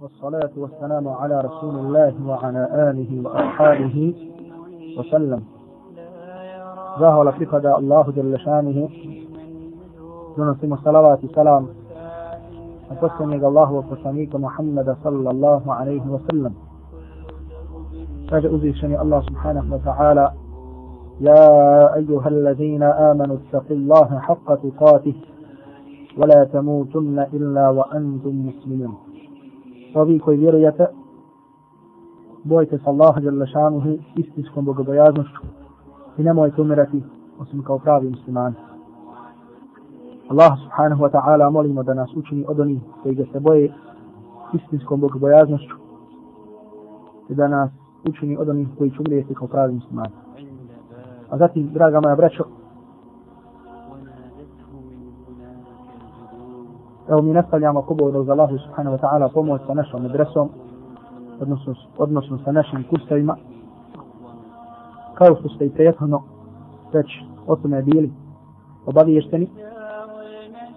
والصلاة والسلام على رسول الله وعلى آله وأصحابه وسلم. زاه ولا فقد الله جل شانه دون سيما صلوات سلام أقسم إلى الله وقسميك محمد صلى الله عليه وسلم فجاء أذي الله سبحانه وتعالى يا أيها الذين آمنوا اتقوا الله حق تقاته ولا تموتن إلا وأنتم مسلمون ovi koji vjerujete, bojte se Allaha jel lašanuhi istinskom bogobojaznošću i nemojte umirati osim kao pravi muslimani. Allah subhanahu wa ta'ala molimo da nas učini od onih koji ga se boje istinskom bogobojaznošću i da nas učini od onih koji će umrijeti kao pravi muslimani. A zatim, draga moja braćo, Evo mi nastavljamo kubovo za Allahu subhanahu wa ta'ala pomoć sa našom adresom, odnosno, odnosno sa našim kursevima. Kao što ste i prethodno već o tome bili obaviješteni,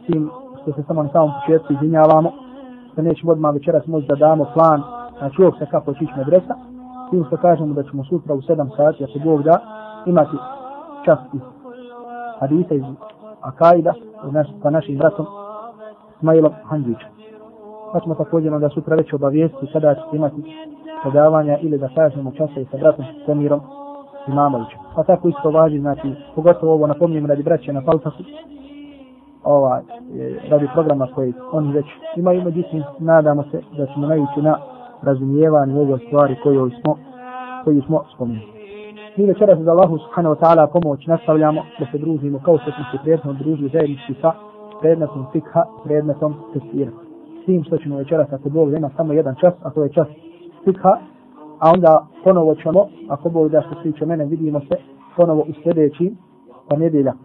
tim što se samo na samom početku izvinjavamo, da nećemo odmah večeras moći da damo plan, znači uvijek se kako će ići medresa, tim što kažemo da ćemo sutra u 7 sati, ako Bog da, imati čas iz hadisa iz Akaida, sa našim bratom, Ismailom Hanđićem. Pa ćemo također onda sutra već obavijesti kada ćete imati predavanja ili da kažemo časa i sa bratom Semirom Imamovićem. Pa tako isto važi, znači, pogotovo ovo napomnijem radi braće na Paltaku, ovaj, e, radi programa koji oni već imaju, međutim, nadamo se da ćemo najući na razumijevanje ove stvari koje smo, koji smo spomenuli. Mi večeras za Allahu subhanahu wa ta'ala pomoć nastavljamo da se družimo kao što smo se prijetno družili zajednički sa predmetom fikha, predmetom tefsira. S tim što ćemo večeras, ako Bog ima samo jedan čas, a to je čas fikha, a onda ponovo ćemo, ako Bog da što se tiče mene, vidimo se ponovo u sljedeći ponedjeljak.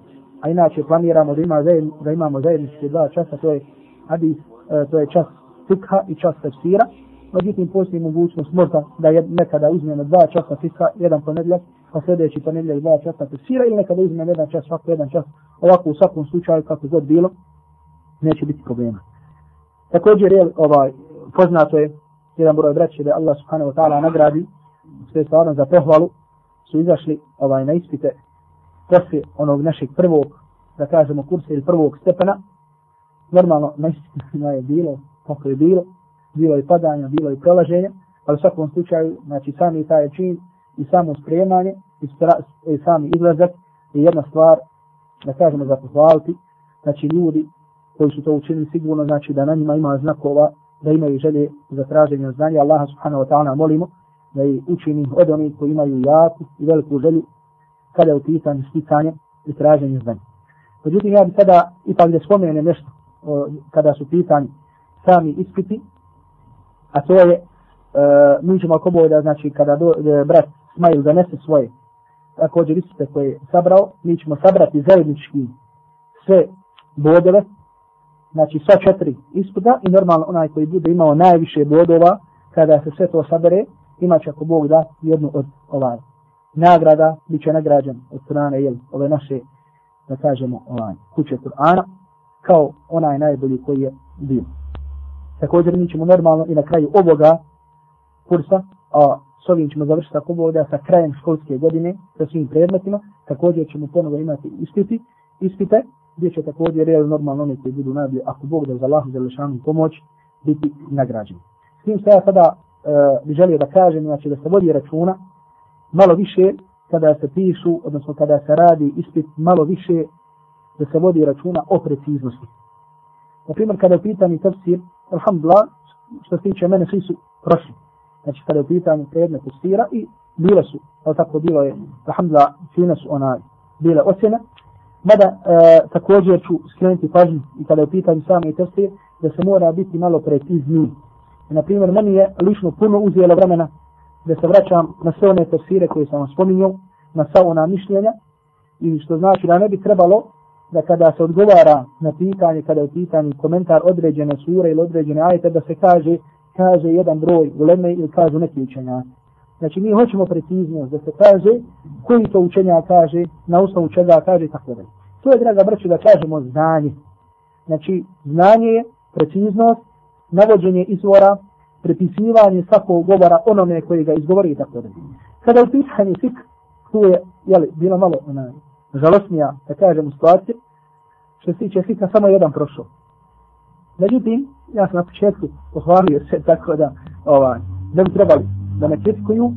A inače planiramo da, ima zajedn, da imamo zajednički dva časa, to je, hadis, e, to je čas fikha i čas tefsira. Međutim, postoji mogućnost možda da je nekada uzmemo dva časa fikha, jedan ponedjeljak, pa sljedeći ponedjeljak dva časa tefsira ili nekada uzmemo jedan čas, svako jedan čas, ovako u svakom slučaju kako god bilo, neće biti problema. Također je ovaj, poznato je jedan broj braće da Allah subhanahu wa ta'ala nagradi sve stvarno za pohvalu su izašli ovaj na ispite posle onog našeg prvog da kažemo kursa ili prvog stepena normalno na ispitima je bilo kako je bilo bilo je padanja, bilo je prelaženja ali u svakom slučaju znači sami taj čin i samo spremanje i, stra, i sami izlazak je jedna stvar da kažemo za pohvaliti znači ljudi koji su to učinili sigurno znači da na njima ima znakova da imaju želje za traženje znanja Allaha subhanahu wa ta'ala molimo da je učini od onih koji imaju jaku i veliku želju kada je u pitanju sticanje i traženje znanja. Međutim, ja bih sada ipak da spomenem nešto o, kada su pitanje sami ispiti, a to je, e, mi ćemo ako da znači kada do, e, brat Smajl donese svoje također ispite koje je sabrao, mi ćemo sabrati zajednički sve bodove znači sva četiri ispita i normalno onaj koji bude imao najviše bodova kada se sve to sabere, imat će ako Bog da jednu od ovaj nagrada, bit će nagrađen od strane jel, ove naše, da kažemo, ovaj, kuće Kur'ana, kao onaj najbolji koji je bio. Također mi ćemo normalno i na kraju ovoga kursa, a s ovim ćemo završiti ako Bog da sa krajem školske godine sa svim predmetima, također ćemo ponovo imati ispiti, ispite, gdje će također real normalno oni koji budu najbolji, ako Bog da za Allah za lešanu pomoć, biti nagrađeni. S tim što ja sada uh, bi želio da kažem, znači da se vodi računa malo više kada se pišu, odnosno kada se radi ispit, malo više da se vodi računa o preciznosti. Na primjer, kada je pitanje tafsir, alhamdulillah, što se tiče mene, svi su prošli. Znači, kada je pitanje predmet tafsira i bile su, ali tako bilo je, alhamdulillah, fine su ona, bile ocjene, Mada e, također ću skrenuti pažnju i kada je pitanju same tefsir, da se mora biti malo precizniji. Na primjer, meni je lično puno uzijelo vremena da se vraćam na sve one tefsire koje sam vam spominjao, na sva ona mišljenja, i što znači da ne bi trebalo da kada se odgovara na pitanje, kada je pitanje komentar određene sure ili određene ajete, da se kaže, kaže jedan broj uleme ili kažu neki učenjaci. Znači mi hoćemo preciznost da se kaže koji to učenja kaže, na osnovu čega kaže tako da. To je, draga braću, da kažemo znanje. Znači, znanje je preciznost, navođenje izvora prepisivanje svakog govora onome koji ga izgovori i tako da. Kada u pitanju fik, tu je, jeli, bilo malo ona, žalosnija, da kažem, situacija, što se tiče fika, samo jedan prošao. Međutim, ja sam na početku pohvalio se tako da, ovaj, da bi trebali da me kritikuju,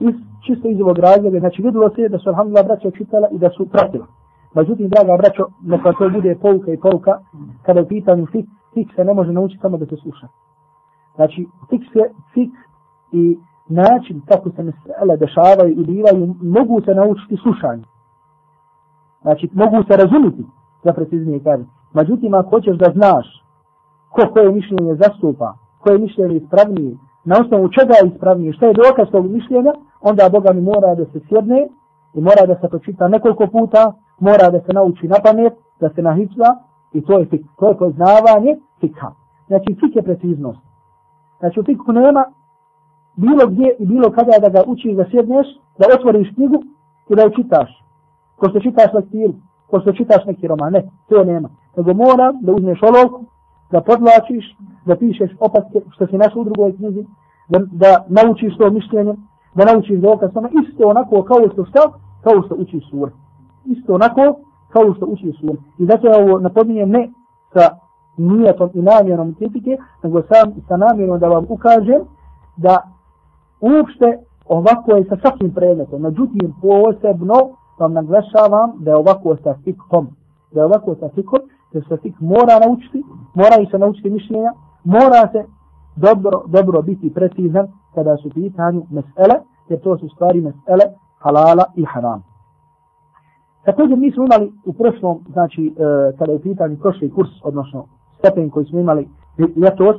iz, čisto iz ovog razloga, znači vidilo se da su alhamdulillah braća čitala i da su pratila. Međutim, draga braćo, neka to bude pouka i pouka, kada je pitanju fik, fik se ne može naučiti samo da se sluša. Znači, fik, se, fik i način kako se mesele dešavaju i bivaju, mogu se naučiti slušanju. Znači, mogu se razumiti, za preciznije kaže. Međutim, ako hoćeš da znaš ko koje mišljenje zastupa, koje mišljenje ispravnije, na osnovu čega je ispravnije, šta je dokaz tog mišljenja, onda Boga mi mora da se sjedne i mora da se pročita nekoliko puta, mora da se nauči na pamet, da se nahicla i to je fik, to je poznavanje fikha. Znači fik je preciznost. Znači u fikhu nema bilo gdje i bilo kada da ga učiš da sjedneš, da otvoriš knjigu i da je čitaš. Ko što čitaš lektiru, ko što čitaš neki roman, ne, to nema. Nego mora da uzmeš olovku, da podlačiš, da pišeš opaske što si našao u drugoj knjizi, da, da naučiš to mišljenje, da naučiš dokaz, ono isto onako kao što šta, kao što učiš sur. Isto onako kao što učiš sur. I zato ja ovo napominjem ne sa nijetom i namjerom kritike, nego sam sa namjerom da vam ukažem da uopšte ovako je sa svakim predmetom. Međutim, posebno vam naglašavam da je ovako sa fikhom. Da je ovako sa fikhom, da se fik mora naučiti, mora i se naučiti mišljenja, mora se dobro, dobro biti precizan kada su pitanju mesele, jer to su stvari mesele halala i haram. Također mi smo imali u prošlom, znači e, kada je pitanju prošli kurs, odnosno stepen koji smo imali ljetos,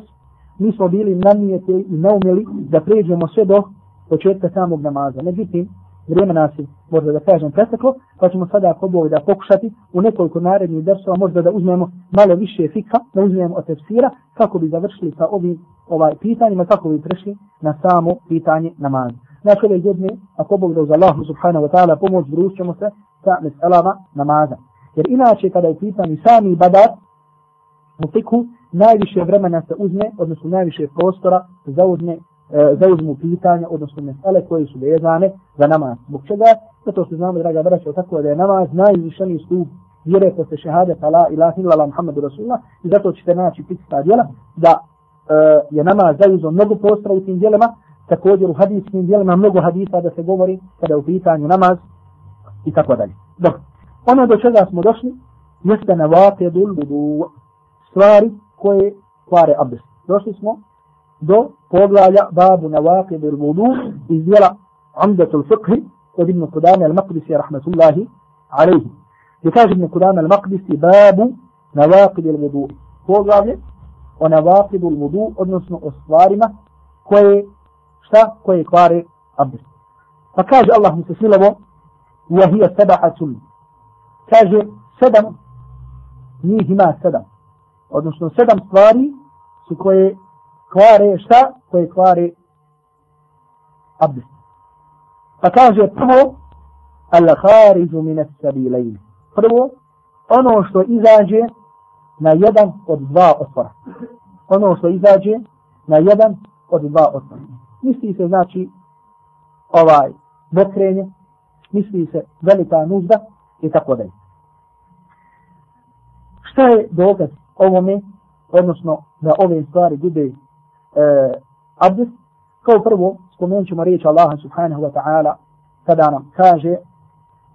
mi smo bili namijete i naumjeli da pređemo sve do početka samog namaza. Međutim, vrijeme nas je, možda da kažem, preteklo, pa ćemo sada ako Bog da pokušati u nekoliko narednih dersova možda da uzmemo malo više fika, da uzmemo od tefsira, kako bi završili sa ovim ovaj pitanjima, kako bi prešli na samo pitanje namaza. Znači ove godine, ako Bog da uz Allah subhanahu wa ta'ala pomoć, družćemo se sa meselama namaza. Jer inače kada je pitanje sami badar, u fiku, najviše vremena se uzme, odnosno najviše prostora zauzme E, zauzmu pitanja, odnosno mesele koje su vezane za namaz. Zbog čega? Zato što znamo, draga braća, tako da je namaz najvišeniji stup vjere posle šehadeta la ilaha illa Muhammedu Rasulullah i zato ćete naći pitsta djela da e, je namaz zauzio mnogo prostora u tim djelima, također u hadijskim djelima mnogo hadisa da se govori kada je u pitanju namaz i tako dalje. Dobro, ono do čega smo došli jeste na vatedul budu stvari koje kvare abdest. Došli smo do poglavlja babu na vakid il vudu iz dijela Amdatul Fiqhi od Ibn Kudame al-Maqdisi rahmatullahi alaihi. I kaže Ibn Kudame al-Maqdisi babu na vakid il vudu. Poglavlje o na vakid il vudu, odnosno o stvarima koje, šta, koje kvare abdest. Pa kaže Allah mu se silovo, وهي سبعة kaže sedam, njih ima sedam. Odnosno sedam stvari su koje kvare šta? Koje kvare abdest. Pa kaže prvo, al kharizu min as-sabilayn. Prvo, ono što izađe na jedan od dva otvora. Ono što izađe na jedan od dva otvora. Misli se znači ovaj bokrenje, misli se velika nužda i tako dalje. Šta je dokaz ovome, odnosno da ove stvari bude E, abdest, kao prvo spomenut ćemo riječ Allaha subhanahu wa ta'ala kada nam kaže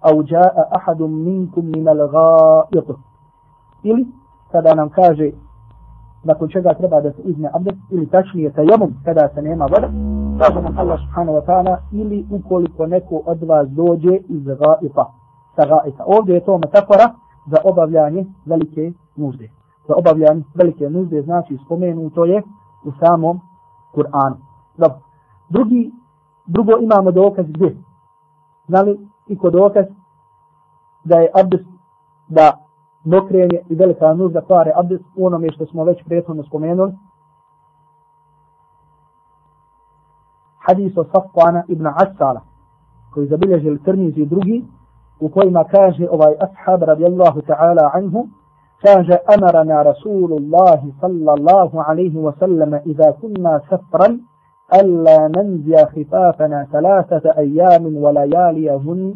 au jaa ahadun minkum minal الغائط ili kada nam kaže nakon čega treba da se uzme abdest ili tačnije tajemum kada se nema voda kaže nam Allah subhanahu wa ta'ala ili ukoliko neko od vas dođe iz ga'ita sa ga'ita ovdje je to metafora za obavljanje velike nužde. Za obavljanje velike nužde znači spomenuto je u samom Kur'anu. Dobro. Drugi, drugo imamo dokaz gdje? Znali i kod dokaz da je abdest, da mokrenje i velika nužda pare abdest u onome što smo već prethodno spomenuli. Hadis o Safwana ibn Asala, koji zabilježili Trmizi i drugi, u kojima kaže ovaj ashab radijallahu ta'ala anhu, kaže amarana Rasulullahi sallallahu alaihi wa sallam iza kunna safran alla nanzija hifafana salasata ajamin wa lajalijahun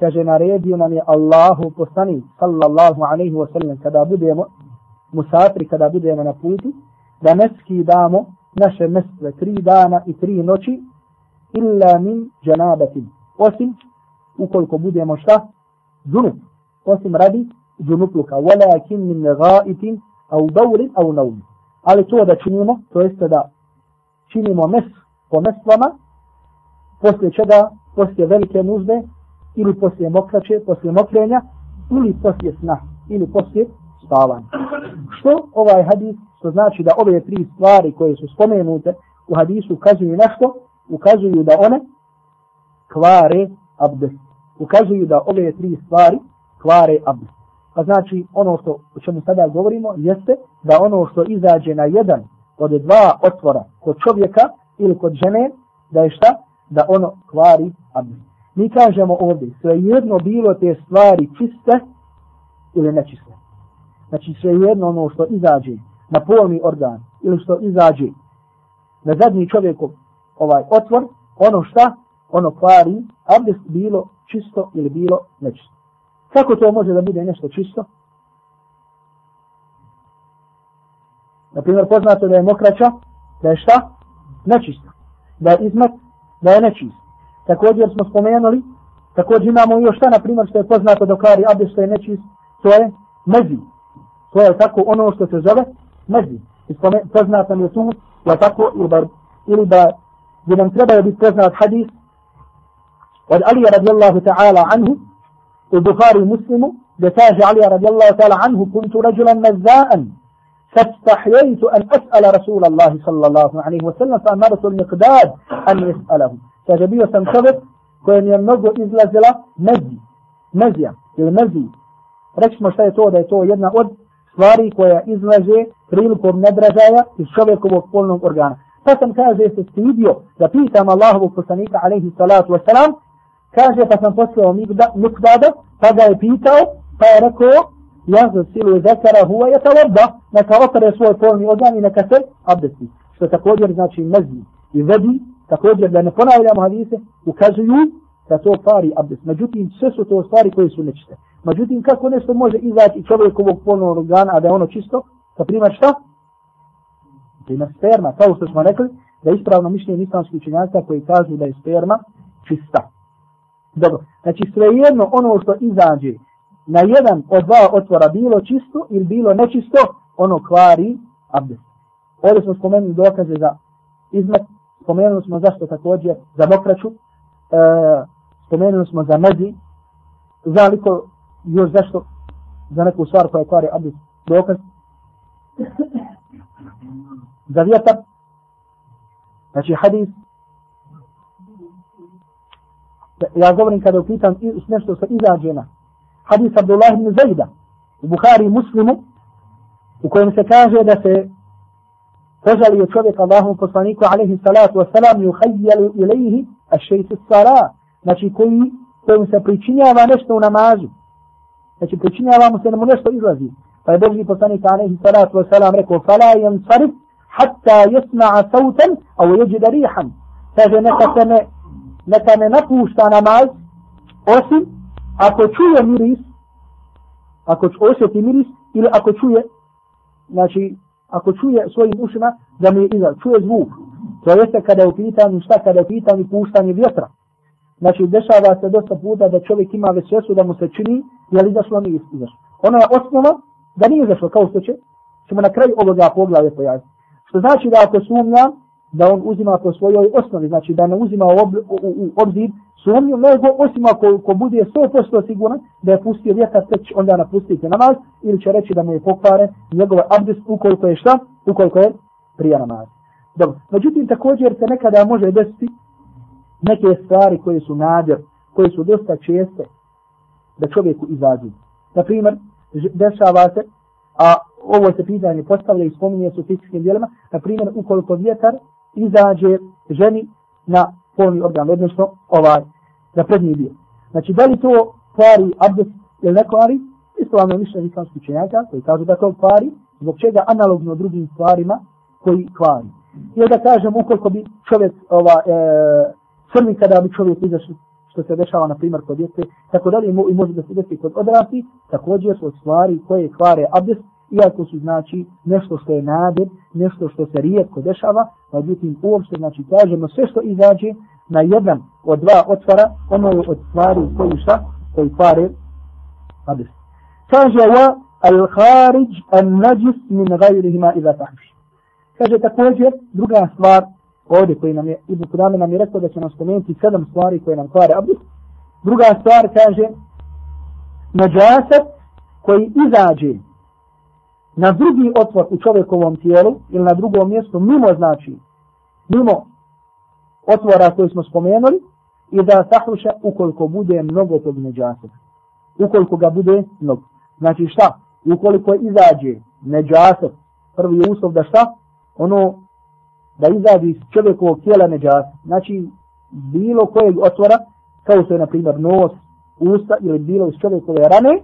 kaže naredio nam je Allahu poslanik sallallahu alaihi wa sallam kada budemo musafri, kada budemo na putu da ne skidamo naše mestve tri dana i tri noći illa min džanabatin osim ukoliko budemo šta džunup osim radi džunupluka walakin min gaitin au daurin au naum ali to da činimo to jeste da činimo mes po mestvama poslije čega poslije velike nužde ili poslije mokraće, poslije mokrenja ili poslije sna ili poslije spavanja. Što ovaj hadis, što znači da ove tri stvari koje su spomenute u hadisu ukazuju nešto, ukazuju da one kvare abdest. Ukazuju da ove tri stvari kvare abdest. Pa znači ono što o čemu sada govorimo jeste da ono što izađe na jedan od dva otvora kod čovjeka ili kod žene, da je šta? Da ono kvari abdest. Mi kažemo ovdje, sve jedno bilo te stvari čiste ili nečiste. Znači sve jedno ono što izađe na polni organ ili što izađe na zadnji čovjekov ovaj otvor, ono šta? Ono kvari, abdest bilo čisto ili bilo nečisto. Kako to može da bude nešto čisto? Na primjer, poznato da je mokraća, da je šta? Nečisto. Da je izmet, da je nečist. Također smo spomenuli, također imamo još šta, na primjer, što je poznato da kvari abdest što je nečist, to je mezi. To je tako ono što se zove mezi. Poznat nam je tu, je tako, ili da, ili da gdje nam treba biti poznat hadis od Ali radijallahu ta'ala anhu, البخاري مسلم لتاج علي رضي الله تعالى عنه كنت رجلا نزاء فاستحييت أن أسأل رسول الله صلى الله عليه وسلم فأمرت المقداد أن يسأله فجبي وسنخبط كون ينظر إذ لزلة مزي مزي يعني المزي رجل مشتا يتو دا يتو يدنا قد stvari koja izlaže prilikom nadražaja iz čovjekovog polnog organa. Pa sam kaže se stidio da pitam الله poslanika عليه الصلاة والسلام kaže pa sam poslao Mikdada, pa ga je pitao, pa je rekao, ja za silu zekara huva je tavodda, neka opere svoj polni organ i neka se abdesti. Što također znači mezi i vedi također da ne ponavljamo hadise, ukazuju da to pari abdest. Međutim, sve su to stvari koje su nečiste. Međutim, kako nešto može izaći čovjekovog polnog organa, a da je ono čisto? Sa primjer šta? Primjer sperma, kao što smo rekli, da je ispravno mišljenje islamskih učenjaka koji kažu da je sperma čista. Dobro, znači svejedno ono što izađe na jedan od dva otvora bilo čisto ili bilo nečisto, ono kvari abdest. Ovdje smo spomenuli dokaze za izmet spomenuli smo zašto također za mokraću, e, spomenuli smo za mezi, za liko još zašto za neku stvar koja kvari abdest. Dokaz, za vjetar, znači hadis, ja govorim kada upitam nešto sa iza žena. hadis Abdullah ibn Zajda u Bukhari muslimu u kojem se kaže da se požalio čovjek Allahom poslaniku alaihi salatu wasalam yuhajjalu ilaihi a šeitu sara, znači koji, kojim se pričinjava nešto u namazu. Znači pričinjava mu se mu nešto izlazi. Pa je Boži poslanik alaihi salatu wasalam rekao, fala jem sarif, hatta jesma'a sautan, au jeđida rihan. Kaže, neka se ne, neka ne napušta namaz, osim ako čuje miris, ako osjeti miris, ili ako čuje, znači, ako čuje svojim ušima da mi iza, čuje zvuk. To jeste kada je u pitanju šta, kada je u pitanju puštanje vjetra. Znači, dešava se dosta puta da čovjek ima vesvesu da mu se čini, je li izašlo, nije izašlo. Ono je osnova da nije izašlo, kao što će, ćemo na kraju ovoga poglavlja pojaviti. Što znači da ako sumnja, da on uzima po svojoj osnovi, znači da ne uzima u, ob, u, u obzir sumnju, nego osim ako ko bude 100% siguran da je pustio vjetar, tek onda napustiti namaz, ili će reći da mu je pokvare njegov abdest ukoliko je šta, ukoliko je prija namaz. Dobro, međutim također se nekada može desiti neke stvari koje su nadjer, koje su dosta česte da čovjeku izađu. Na primjer, dešava se, a ovo se pitanje postavlja i spominje su fizičkim dijelima, na primjer, ukoliko vjetar izađe ženi na polni organ, odnosno ovaj, na prednji dio. Znači, da li to kvari abdest ili ne kvari? Ispravno mišljenje islamskih učenjaka koji kažu da to kvari, zbog čega analogno drugim stvarima koji kvari. I da kažem, ukoliko bi čovjek, ova, e, crni kada bi čovjek izašli, što se dešava, na primjer, kod djece, tako dalje, i može da se desi kod odrasti, također su stvari koje kvare abdest, iako su, znači, nešto što je nadir, nešto što se rijetko dešava, međutim, uopšte, znači, kažemo, sve što izađe na jedan od dva otvara, ono je od stvari koji šta, koji kvare abdest. Kaže, wa al-kharij an-najis min gajrihima iza tahviš. Kaže također, druga stvar, ovdje koji nam je, Ibn Kudame nam je rekao da će nam spomenuti sedam stvari koje nam kvare abdest. Druga stvar kaže, nađasat koji izađe na drugi otvor u čovjekovom tijelu ili na drugom mjestu, mimo znači, mimo otvora koji smo spomenuli, i da tahruša ukoliko bude mnogo tog neđasa. Ukoliko ga bude mnogo. Znači šta? Ukoliko izađe neđasa, prvi je uslov da šta? ono da izađe iz čovjekovog tijela neđasa. Znači, bilo kojeg otvora, kao što je, na primjer, nos, usta ili bilo iz čovjekove rane,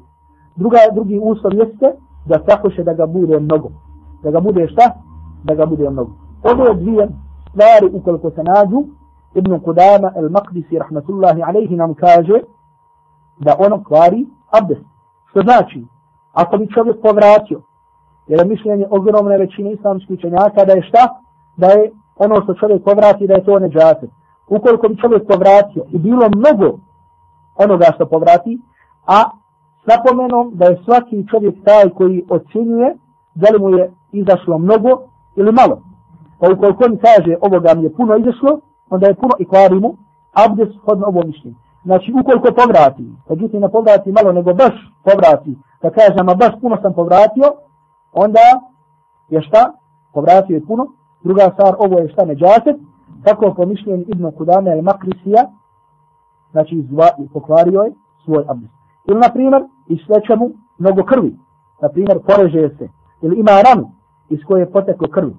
druga, drugi uslov jeste da tako da ga bude mnogo. Da ga bude šta? Da ga bude mnogo. Ove dvije stvari, ukoliko se nađu, Ibn Kudama el-Maqdisi, rahmatullahi alaihi, nam kaže da ono kvari abdest. Što znači, ako bi čovjek povratio Jer je mišljenje ogromne većine islamskih učenjaka da je šta? Da je ono što čovjek povrati da je to neđaset. Ukoliko bi čovjek povratio i bilo mnogo onoga što povrati, a napomenom da je svaki čovjek taj koji ocjenjuje da li mu je izašlo mnogo ili malo. Pa ukoliko on kaže ovoga mi je puno izašlo, onda je puno i kvari mu abdes hodno ovo mišljenje. Znači ukoliko povrati, međutim ne povrati malo nego baš povrati, da kaže a baš puno sam povratio, onda je šta? Povratio je puno. Druga stvar, ovo je šta neđaset. Kako po mišljenju Ibn Kudame ili Makrisija, znači izva, pokvario je svoj abdest. Ili, na primjer, isleće mu mnogo krvi. Na primjer, poreže se. Ili ima ranu iz koje je poteklo krvi.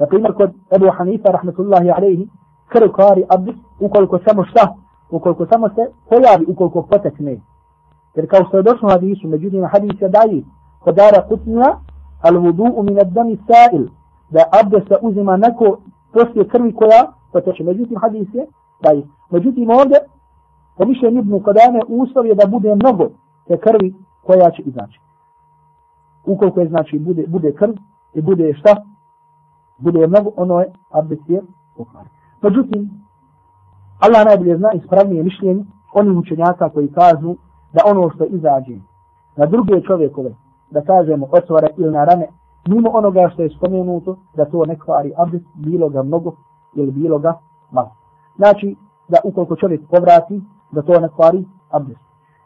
Na primjer, kod Ebu Hanifa, rahmetullahi alaihi, krv kvari abdis ukoliko samo šta? Ukoliko samo se pojavi, ukoliko potekne. Jer kao što je došlo hadisu, međutim, hadis je daji, kodara Kutnija, al vudu'u min ad-dami sa'il da abdest uzima neko poslije krvi koja poteče međutim hadis je daji. međutim ovdje po mišljenju Ibn Kodane uslov je da bude mnogo te krvi koja će izaći ukoliko je znači bude, bude krv i bude šta? Bude mnogo ono je abdest je pokvar međutim Allah najbolje zna ispravnije mišljenje onih učenjaka koji kažu da ono što izađe na druge čovjekove da kažemo otvore ili na rame, mimo onoga što je spomenuto, da to ne kvari abdest, bilo ga mnogo ili bilo ga malo. Znači, da ukoliko čovjek povrati, da to ne kvari abdest.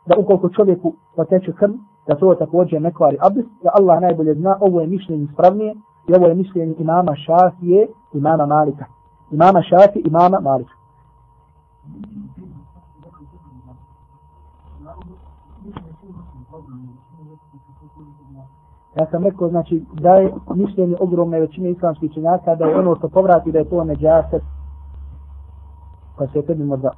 Da ukoliko čovjeku poteče krv, da to također ne kvari abdest, da Allah najbolje zna, ovo je mišljenje ispravnije i ovo je mišljenje imama Šafije, imama Malika. Imama Šafije, imama Malika. Ja sam rekao, znači, da je mišljenje ogromne većine islamskih činjaka, da je ono što povrati, da je to neđaset, pa se tebi možda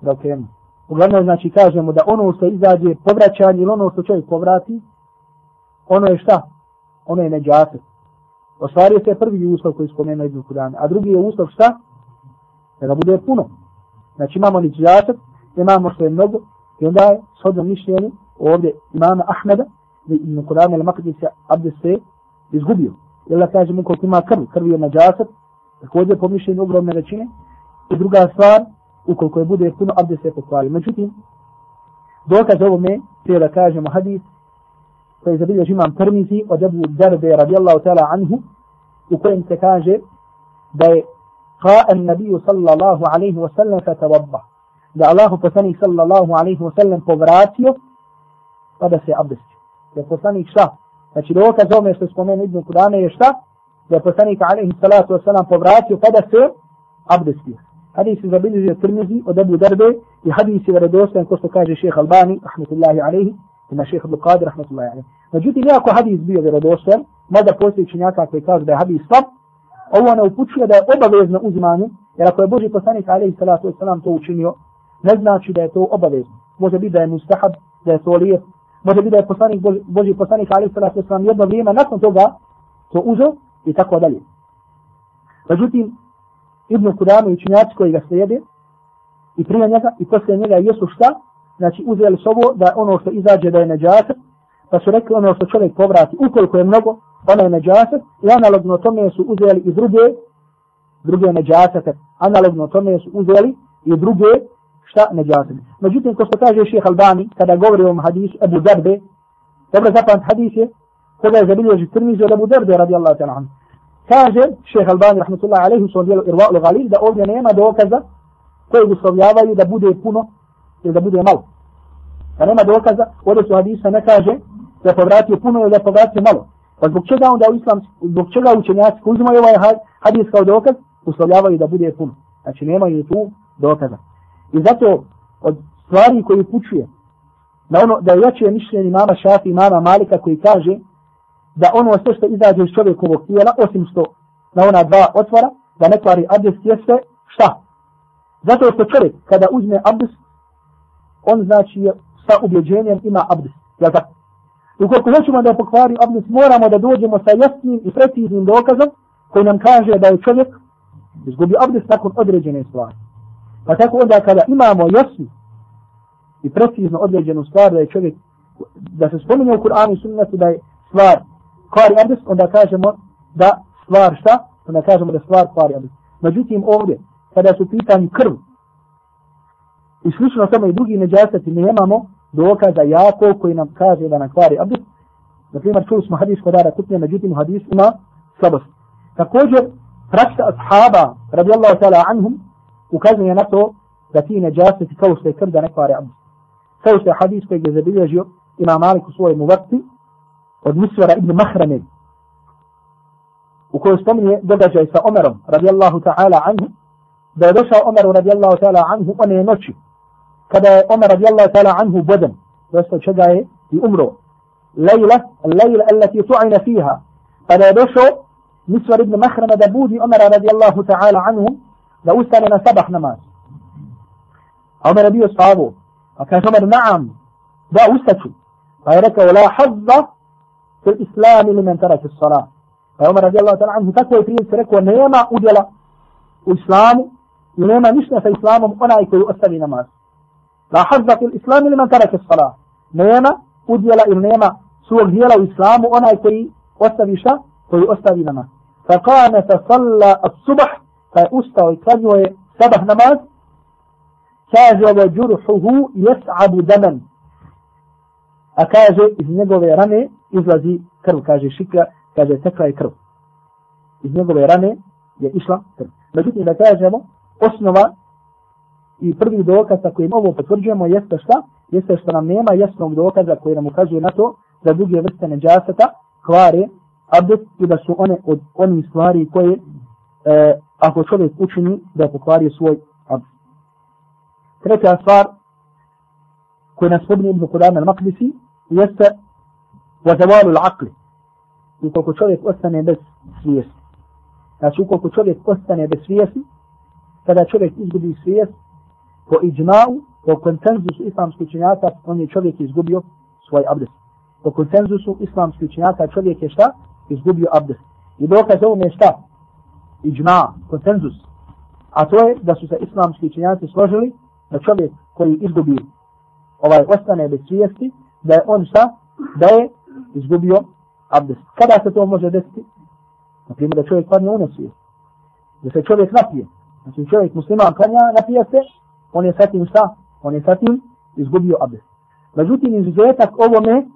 da okrenu. Uglavnom, znači, kažemo da ono što izađe povraćanje ili ono što čovjek povrati, ono je šta? Ono je neđate. Ostvario se prvi uslov koji spomenuo Ibn Kudane, a drugi je uslov šta? Da ga bude puno. Znači, imamo neđate, imamo što je mnogo, i onda je shodno mišljenje ovdje imama Ahmeda, Ibn Qudame al-Maqdisi abdest se izgubio. Jel da kažemo koliko ima krv, krv je neđate, također po mišljenju ogromne većine. I druga stvar, ukoliko je bude puno abdest se pokvali. Međutim, dokaz ovome, te da kažemo hadis, koji zabilježi imam Tirmizi od Abu Darbe radijallahu ta'ala anhu, u kojem se kaže da je قاء النبي صلى الله عليه وسلم فتوضا da Allahu poslanik sallallahu alaihi wa sallam povratio pa da se abdestio. je poslanik šta? Znači dokaz ome što spomenu Ibn Kudane je šta? Da je poslanik alaihi salatu wasalam povratio kada se abdestio. Hadis je zabilježio Tirmizi od Abu Darbe i hadis je vjerodostojan ko što kaže šejh Albani, rahmetullahi alejhi i na šeheh Buqadir, rahmetullahi alejhi. Međutim, iako hadis bio vjerodostojan, mada postoji činjaka koji kaže da je hadis slab, ovo ne upućuje da je obavezno uzimanje, jer ako je Boži poslanik alejhi salatu vesselam to učinio, ne znači da je to obavezno. Može biti da je mustahab da je to lijep. Može biti da je poslanik, Boži poslanik, alejhi salatu vesselam jedno vrijeme nakon toga to uzeo i tako dalje. Međutim, Ibn Kudame i učinjaci koji ga slijede i prije njega i poslije njega jesu šta? Znači uzeli s ovo da ono što izađe da je neđaset, pa su rekli ono što čovjek povrati ukoliko je mnogo, ono je neđaset i analogno tome su uzeli i druge druge neđasete. Analogno tome su uzeli i druge šta neđasete. Međutim, ko što kaže šeheh Albani, kada govori o hadisu Ebu Darbe, dobro zapamt hadis je, koga je zabilježi Tirmizi od Ebu Darbe radijallahu ta'ala anhu. Kaže šeheh Albani, rahmatullahi alaihi, u svom dijelu Irva'u Galil, da ovdje nema dokaza koji uslovljavaju da bude puno ili da bude malo. Da nema dokaza, ovdje su hadisa ne kaže da je povratio puno ili da je povratio malo. Pa zbog čega onda u islam, zbog čega učenjaci uzimaju ovaj hadis kao dokaz, uslovljavaju da bude puno. Znači nemaju tu dokaza. I zato od stvari koje upućuje na ono da je jače mišljenje imama Šafi imama Malika koji kaže da ono sve što izađe iz čovjekovog tijela, osim što na ona dva otvora, da ne kvari abdest jeste šta? Zato što čovjek kada uzme abdest, on znači sa ubjeđenjem ima abdest. Ja tako? Ukoliko hoćemo da pokvari abdest, moramo da dođemo sa jasnim i preciznim dokazom koji nam kaže da je čovjek izgubio abdest nakon određene stvari. Pa tako onda kada imamo jasnu i precizno određenu stvar da je čovjek, da se spominje u Kur'anu i sunnetu da je stvar kvari abdest, onda kažemo da stvar šta? Onda kažemo da stvar kvari abdest. Međutim ovdje, kada su pitanju krv i slično samo i drugi neđasati, mi nemamo dokaza jako koji nam kaže da nam kvari abdest. Na primjer, čuli smo hadis kod Ara Kutnija, međutim hadis ima slabost. Također, praksa ashaba, radijallahu ta'ala anhum, ukazuje na to da ti neđasati kao što je krv da ne kvari abdest. Kao što je hadis koji je zabilježio ima Malik u svojemu vrti od Misvara ibn Mahrame u kojoj spominje događaj sa Omerom radijallahu ta'ala anhu da je došao Omer radijallahu ta'ala anhu one noći kada je Omer radijallahu ta'ala anhu bodan dosta čega je i umro lejla, lejla allati tu'ina fiha kada je došao Misvar ibn Mahrama da budi Omer radijallahu ta'ala anhu da ustane na sabah namaz a Omer je bio sahabu a kaže Omer naam da ustaću pa je rekao la hazza islami li men taraki salat pa je Omer radijallahu ta'ala anhu tako je prije rekao nema udjela u islamu i nema ništa sa islamom onaj koji ostavi namaz La hazza fil islami li man tarake salah. Nema udjela ili nema svog dijela u islamu onaj koji ostavi šta? Koji ostavi namaz. I klanio je sabah namaz, kaže ovo džurhuhu jes'abu daman. A kaže iz njegove rane izlazi krv, kaže šikra, kaže tekla je krv. Iz njegove rane je išla krv. Međutim da kažemo, osnova i prvi dokaz sa kojim ovo potvrđujemo jeste šta? Jeste što nam nema jasnog dokaza koji nam ukazuje na to da druge vrste neđaseta kvare abdest i da su one od onih stvari koje e, ako čovjek učini da pokvari svoj abdest. Treća stvar koju nas spominje Ibn Qudam al-Maqdisi jeste vazavalu l'akli. Ukoliko čovjek ostane bez svijesti. Znači ukoliko čovjek ostane bez svijesti, kada čovjek izgubi svijest, po iđmau, po konsenzusu islamskih učenjaka, on je čovjek izgubio svoj abdest. Po konsenzusu islamskih učenjaka čovjek je šta? Izgubio abdest. I dokaz ovome je šta? Iđma, konsenzus. A to je da su se islamski učenjaci složili da čovjek koji izgubi ovaj ostane bez svijesti, da je on šta? Da je izgubio abdest. Kada se to može desiti? Na primjer da čovjek padne u nesvijest. Da se čovjek napije. Znači čovjek musliman klanja, napije se, on je satim šta? On je satim izgubio abdest. Međutim, izuzetak ovome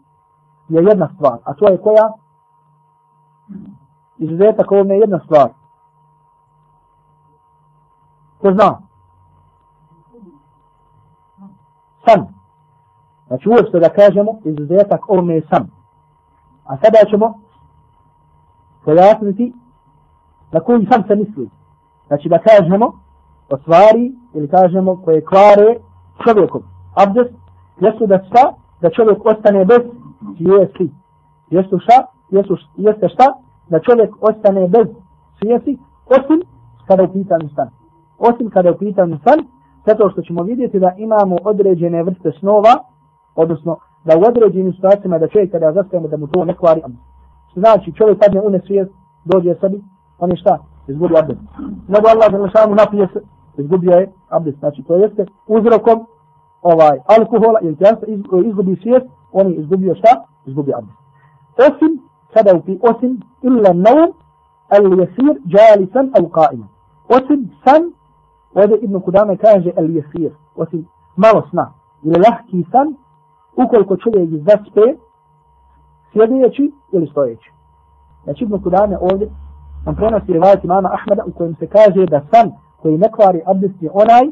je jedna stvar. A to je koja? Izuzetak ovome je jedna stvar. Ko zna? San. Znači uopšte da kažemo, izuzetak ovome je san. A sada ćemo pojasniti na koji sam se misli. Znači da kažemo, o stvari ili kažemo koje kvare čovjekom. Abdest jesu da šta? Da čovjek ostane bez svijesti. Jesu šta? Jesu, jeste šta? Da čovjek ostane bez svijesti osim kada je pitan stan. Osim kada je pitan stan, zato što ćemo vidjeti da imamo određene vrste snova odnosno da u određenim situacijama da čovjek kada zastavimo da mu to ne kvari abdest. Znači čovjek padne u nesvijest, dođe sebi, on je šta? Izgubio abdest. Nego Allah za lešanu napije se, izgubio je abdest. Znači to jeste uzrokom ovaj alkohola ili tijasta izgubi svijest, on je izgubio šta? Izgubio abdest. Osim, kada upi, osim illa naum, al jesir jalisan al qa'iman. Osim san, ovdje Ibn Kudame kaže al jesir, osim malo sna, ili lahki san, ukoliko čovjek zaspe, sjedeći ili stojeći. Znači Ibn Kudame ovdje nam prenosi rivajat imama Ahmeda u kojem se kaže da san koji ne kvari abdest je onaj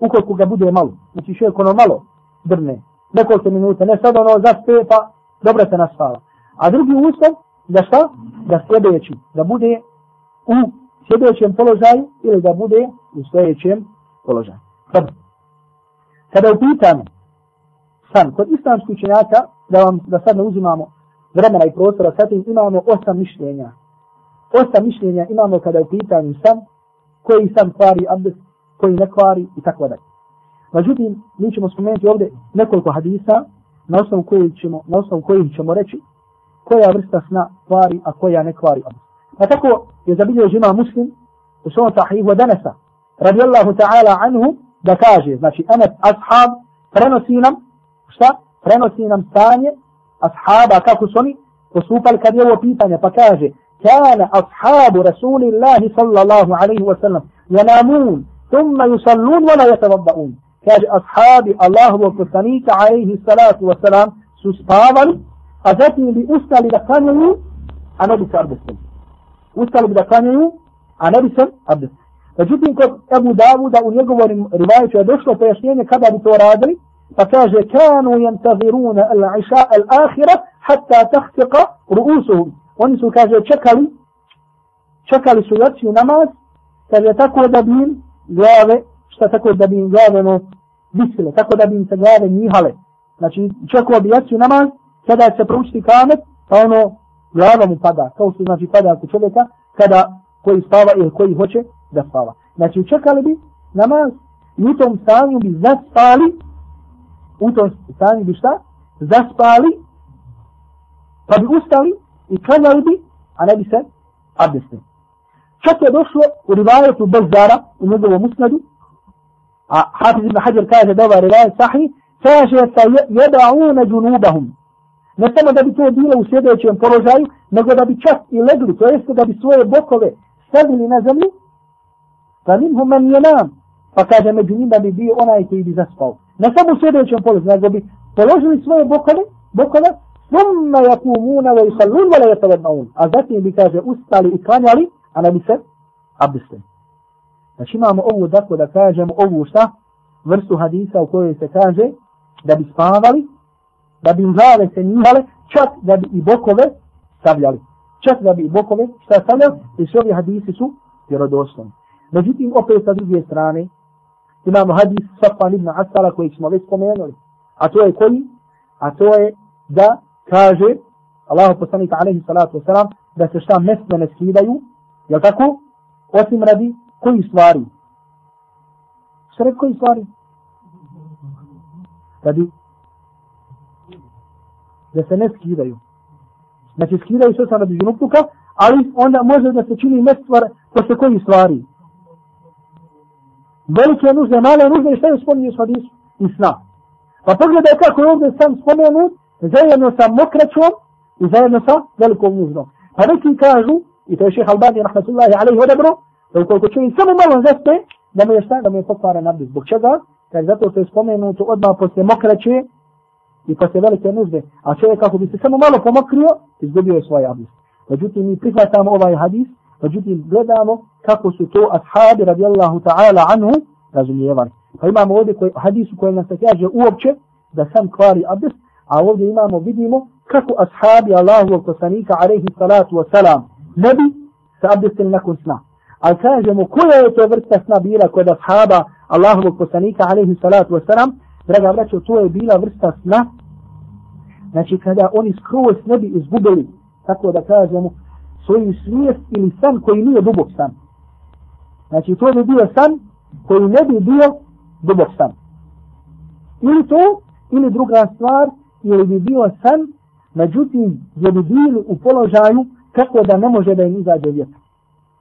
ukoliko ga bude malo. Znači čovjek ono malo drne, nekoliko minuta, ne sad ono zaspe pa dobro se naspava. A drugi uslov da šta? Da sljedeći, da bude u sjedećem položaju ili da bude u stojećem položaju. Dobro. Kada upitamo san, kod islamskih učenjaka, da vam da sad ne uzimamo vremena i prostora, sad imamo osam mišljenja. Osam mišljenja imamo kada upitamo san, koji san kvari abdest, koji ne kvari i tako dalje. Međutim, mi ćemo spomenuti ovdje nekoliko hadisa na osnovu kojih ćemo, na osnovu kojih ćemo reći koja vrsta sna kvari, a koja ne kvari abdest. Pa tako je zabilio žima muslim u svom sahihu danesa, radijallahu ta'ala anhu, da kaže, znači, Anas ashab prenosi nam, šta? Prenosi nam stanje ashaba kako su oni postupali kad je ovo pitanje, pa kaže, كان أصحاب رسول الله صلى الله عليه وسلم ينامون ثم يصلون ولا يتوضؤون كان أصحاب الله وكسانيك عليه الصلاة والسلام سستاول أذاتي لأسل لكانيو أنا بسعب السلام أسل لكانيو أنا بسعب السلام Međutim, kod Ebu Davuda u njegovom rivajuću je došlo pojašnjenje kada bi to radili, pa kaže, kanu jantaziruna al-iša al-akhira hatta tahtiqa ruusuhum. Oni su, kaže, čekali, čekali su jaciju namaz, kaže, tako da bi im glave, šta tako da bi im glave no, visile, tako da bi im se glave njihale. Znači, čekao bi jaciju namaz, kada se proučiti kamet, pa ono, glava mu pada, kao što znači pada ako čovjeka, kada koji spava ili koji hoće da spava. Znači, čekali bi namaz i u tom stanju bi zaspali, u tom stanju bi šta? Zaspali, pa bi ustali i klanjali bi, a ne bi se abdestili. Čak je došlo u rivajetu Bezdara u njegovom usnadu, a Hafiz ibn Hajar kaže da ovaj rivajet sahih, kaže sa jeda'una džunubahum. Ne samo da bi to bilo u sljedećem položaju, nego da bi čak i legli, to jeste da bi svoje bokove stavili na zemlju, pa minhum man yanam. pa kaže među njima bi bio onaj koji bi zaspao na samo sljedećem polju, znači bi položili svoje bokale, bokale, summa yakumuna wa yusallun wa la yatawannun. A zatim bi kaže ustali i klanjali, a ne bi se abdestili. Znači imamo ovu dakle da kažemo ovu šta vrstu hadisa u kojoj se kaže da bi spavali, da bi glave se njihale, čak da bi i bokove stavljali. Čak da bi i bokove šta stavljali, jer su ovi hadisi su vjerodostani. Međutim, opet sa druge strane, imamo hadis Safan ibn Asala koji smo već spomenuli a to je koji a to je da kaže Allahu poslanik alejhi salatu vesselam da se šta mesne ne skidaju, je tako? Osim radi koji stvari? Sred koji stvari? Radi da se ne skidaju. Znači skidaju se sam radi džunupluka, ali onda može da se čini mestvar posle koji stvari? Velike nužde, male nužde, šta je spominje s hadisu? Islam. Pa pogledaj kako je ovdje sam spomenut, zajedno sa mokraćom i zajedno sa velikom nužnom. Pa neki kažu, i to je šeha Albani, rahmatullahi alaihi odabro, da ukoliko čovjek samo malo zaspe, da mu je šta, da mu je pokvara abdest. Zbog čega? Jer zato što je spomenuto odmah posle mokraće i posle velike nužde. A čovjek kako bi se samo malo pomokrio, izgubio je svoj abdest. Međutim, mi prihvatamo ovaj hadis, međutim, gledamo kako su to ashabi radijallahu ta'ala anhu razumijevali. Pa imamo ovdje koji, hadisu koji nas se kaže uopće da sam kvari abdest, A ovdje imamo, vidimo kako ashabi Allahu poslanika alaihi salatu wa salam ne bi se abdestili nakon sna. Ali kažemo koja je to vrsta sna bila kod ashaba Allahu poslanika alaihi salatu wa salam, draga braćo, to je bila vrsta sna, znači kada oni skroz ne bi izgubili, tako da kažemo, svoju svijest ili san koji nije dubok san. Znači to bi bio san koji ne bi bio dubok san. Ili to Ili druga stvar, ili bi bio san, međutim, je bi bili u položaju kako da ne može da im izađe vjetar.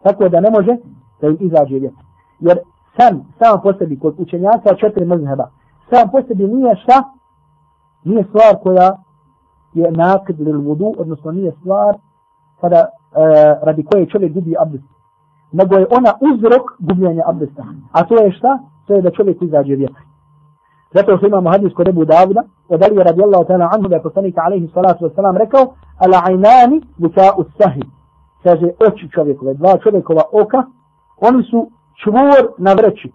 Tako da ne može da im izađe vjetar. Jer san, sam po sebi, kod učenjaka četiri mzheba, sam po sebi nije šta, nije stvar koja je nakid lil vudu, odnosno nije stvar kada, e, radi koje čovjek gubi abdest. Nego je ona uzrok gubljenja abdesta. A to je šta? To je da čovjek izađe vjetar. Zato što imamo hadis kod Ebu Davuda, od Ali radijallahu ta'ala anhu da je poslanika alaihi salatu wasalam rekao, ala ajnani buka usahi. Kaže, oči čovjekove, dva čovjekova oka, oni su čvor na vreći.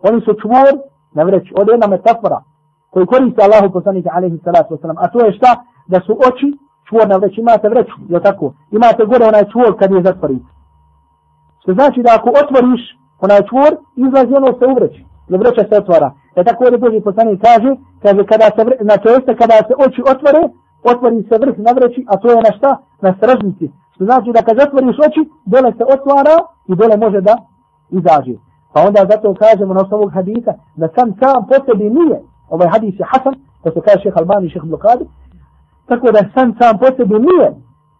Oni su čvor na vreći. Od jedna metafora koju koriste Allahu poslanika alaihi salatu wasalam. A to je šta? Da su oči čvor na vreću, Imate vreću, je tako? Imate gore onaj čvor kad je zatvorite. Što znači da ako otvoriš onaj čvor, izlazi ono se u vreći. Jer vreća se otvara. E tako ovdje Boži poslanik kaže, kaže kada se, vre, znači jeste kada se oči otvore, otvori se vrh na vreći, a to je na šta? Na stražnici. Što znači da kad zatvoriš oči, dole se otvara i dole može da izađe. Pa onda zato kažemo na osnovu hadisa da sam sam po sebi nije, ovaj hadis je hasan, to se kaže šeha Albani i šeha Blokadi, tako da sam sam po sebi nije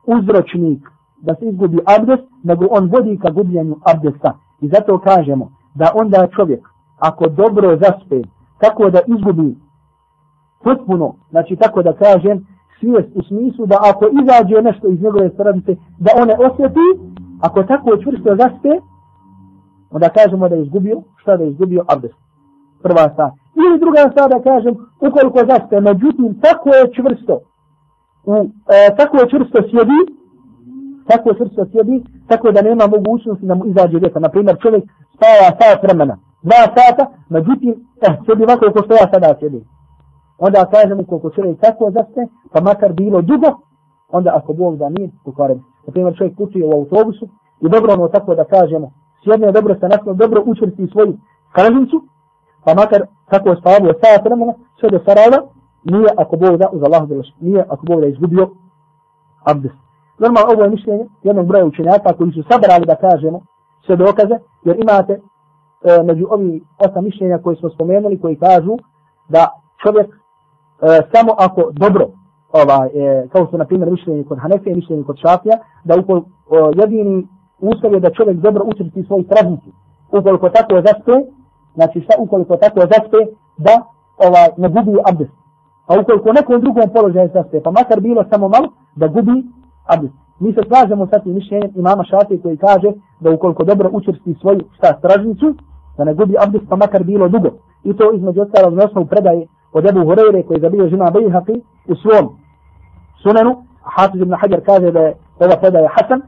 uzročnik da se izgubi abdest, nego on vodi ka gubljenju abdesta. I zato kažemo da onda čovjek ako dobro zaspe, tako da izgubi potpuno, znači tako da kažem, svijest u smislu da ako izađe nešto iz njegove stranice, da one osjeti, ako tako čvrsto zaspe, onda kažemo da je izgubio, šta da je izgubio abdest. Prva stvar. Ili druga stvar da kažem, ukoliko zaspe, međutim, tako je čvrsto, u, e, tako čvrsto sjedi, tako čvrsto sjedi, tako da nema mogućnosti da mu izađe vjetar. Naprimjer, čovjek spava sat vremena, dva sata, međutim, eh, sjedi ovako ko što ja sada sjedim. Onda kažemo koliko čovjek tako zaste, pa makar bilo dugo, onda ako Bog da nije, pokvaren. Naprimjer, čovjek putuje u autobusu i dobro ono tako da kažemo, sjedne dobro se nasno, dobro učvrsti svoju kražnicu, pa makar tako spavio sat vremena, sve do Sarajeva, nije ako Bog da, uz Allah nije ako Bog da izgubio abdest. Normalno ovo je mišljenje jednog broja učenjaka koji su sabrali da kažemo sve dokaze, jer imate e, među ovi osam mišljenja koje smo spomenuli, koji kažu da čovjek e, samo ako dobro, ovaj, e, kao su na primjer mišljenje kod Hanefije, mišljenje kod Šafija, da ukol, e, jedini uslov je da čovjek dobro učiti svoj tradiciju. Ukoliko tako je zaspe, znači šta ukoliko tako je zaspe, da ovaj, ne gubi abdest. A ukoliko nekom drugom položaju zaspe, pa makar bilo samo malo, da gubi abdest. Mi se slažemo sa tim mišljenjem imama Šafije koji kaže da ukoliko dobro učesti svoju šta stražnicu, da ne gubi abdest pa makar bilo dugo. I to između ostalog na osnovu predaje od Ebu Horeire koji je zabio žima Bejhaqi u svom sunenu. Hafiz ibn Hajar kaže da je ova predaje Hasan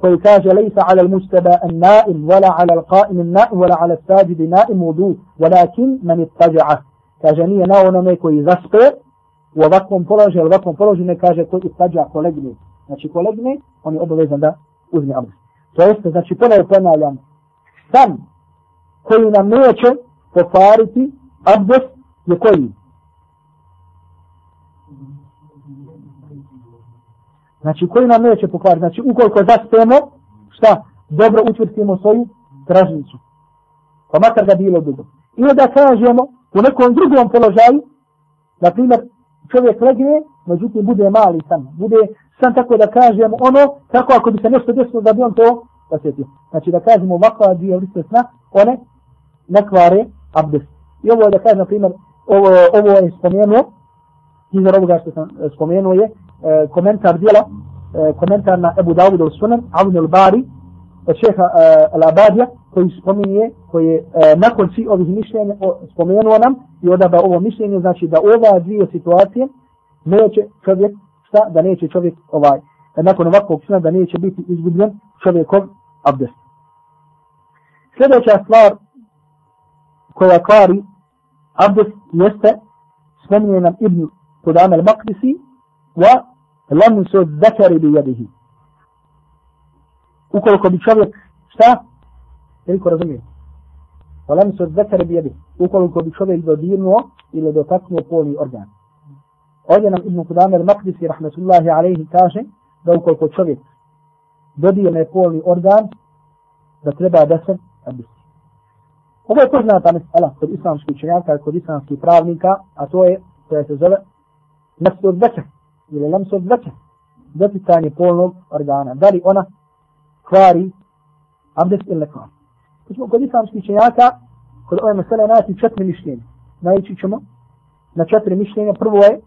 koji kaže lejsa ala al-mustaba an-na'im wala ala al-qa'im an-na'im wala ala al-sajidi na'im wudu walakin man ittaja'a. Kaže nije na onome koji zaspe u ovakvom položaju, u ovakvom položaju ne kaže koji ittaja'a kolegni. Znači kolegni, on je obavezan da uzme abdest. To jeste, znači ponovo ponavljam, sam koji nam neće pokvariti abdest je koji? Znači koji nam neće pokvariti? Znači ukoliko zaspemo, šta? Dobro učvrstimo svoju tražnicu. Pa makar ga bilo dugo. Ili da kažemo u nekom drugom položaju, na primjer čovjek legne, međutim bude mali san, bude san tako da kažemo ono, tako ako bi se nešto desilo da bi on to osjetio. Znači da kažemo ovakva dvije vrste sna, one ne kvare abdest. I ovo je da kažem, na primjer, ovo, ovo je spomenuo, izvor ovoga što sam e, spomenuo je, e, komentar dijela, e, komentar na Ebu Dawud al-Sunan, Avnil Bari, od šeha uh, al-Abadija, koji spominje, koji je uh, nakon svih ovih mišljenja spomenuo nam i odaba ovo mišljenje, znači da ova dvije situacije neće čovjek, šta, da neće čovjek ovaj, nakon ovakvog sna, da neće biti izgubljen čovjekov abdest. Sljedeća stvar koja kvari abdest jeste spominje nam Ibn Kudam al-Maqdisi wa lamsu zakari bi jadihi. Ukoliko bi čovjek šta? Veliko razumije. Wa se zekar bi. Ukoliko bi čovjek dodirnuo ili dotaknuo polni organ. Ovdje nam Ibn Kudam al-Maqdisi rahmetullahi alaihi kaže da ukoliko čovjek dodirne polni organ da treba da se abdesti. Ovo je poznata mesela kod islamskih učenjaka kod islamskih pravnika, a to je, koja se zove Nasud zekar ili Lamsud zekar, doticanje polnog organa. Da li ona kvari abdest ili ne kvari. Kod islamskih čenjaka, kod ove mesele naći četiri mišljenja. Naići ćemo na četiri mišljenja. Prvo je,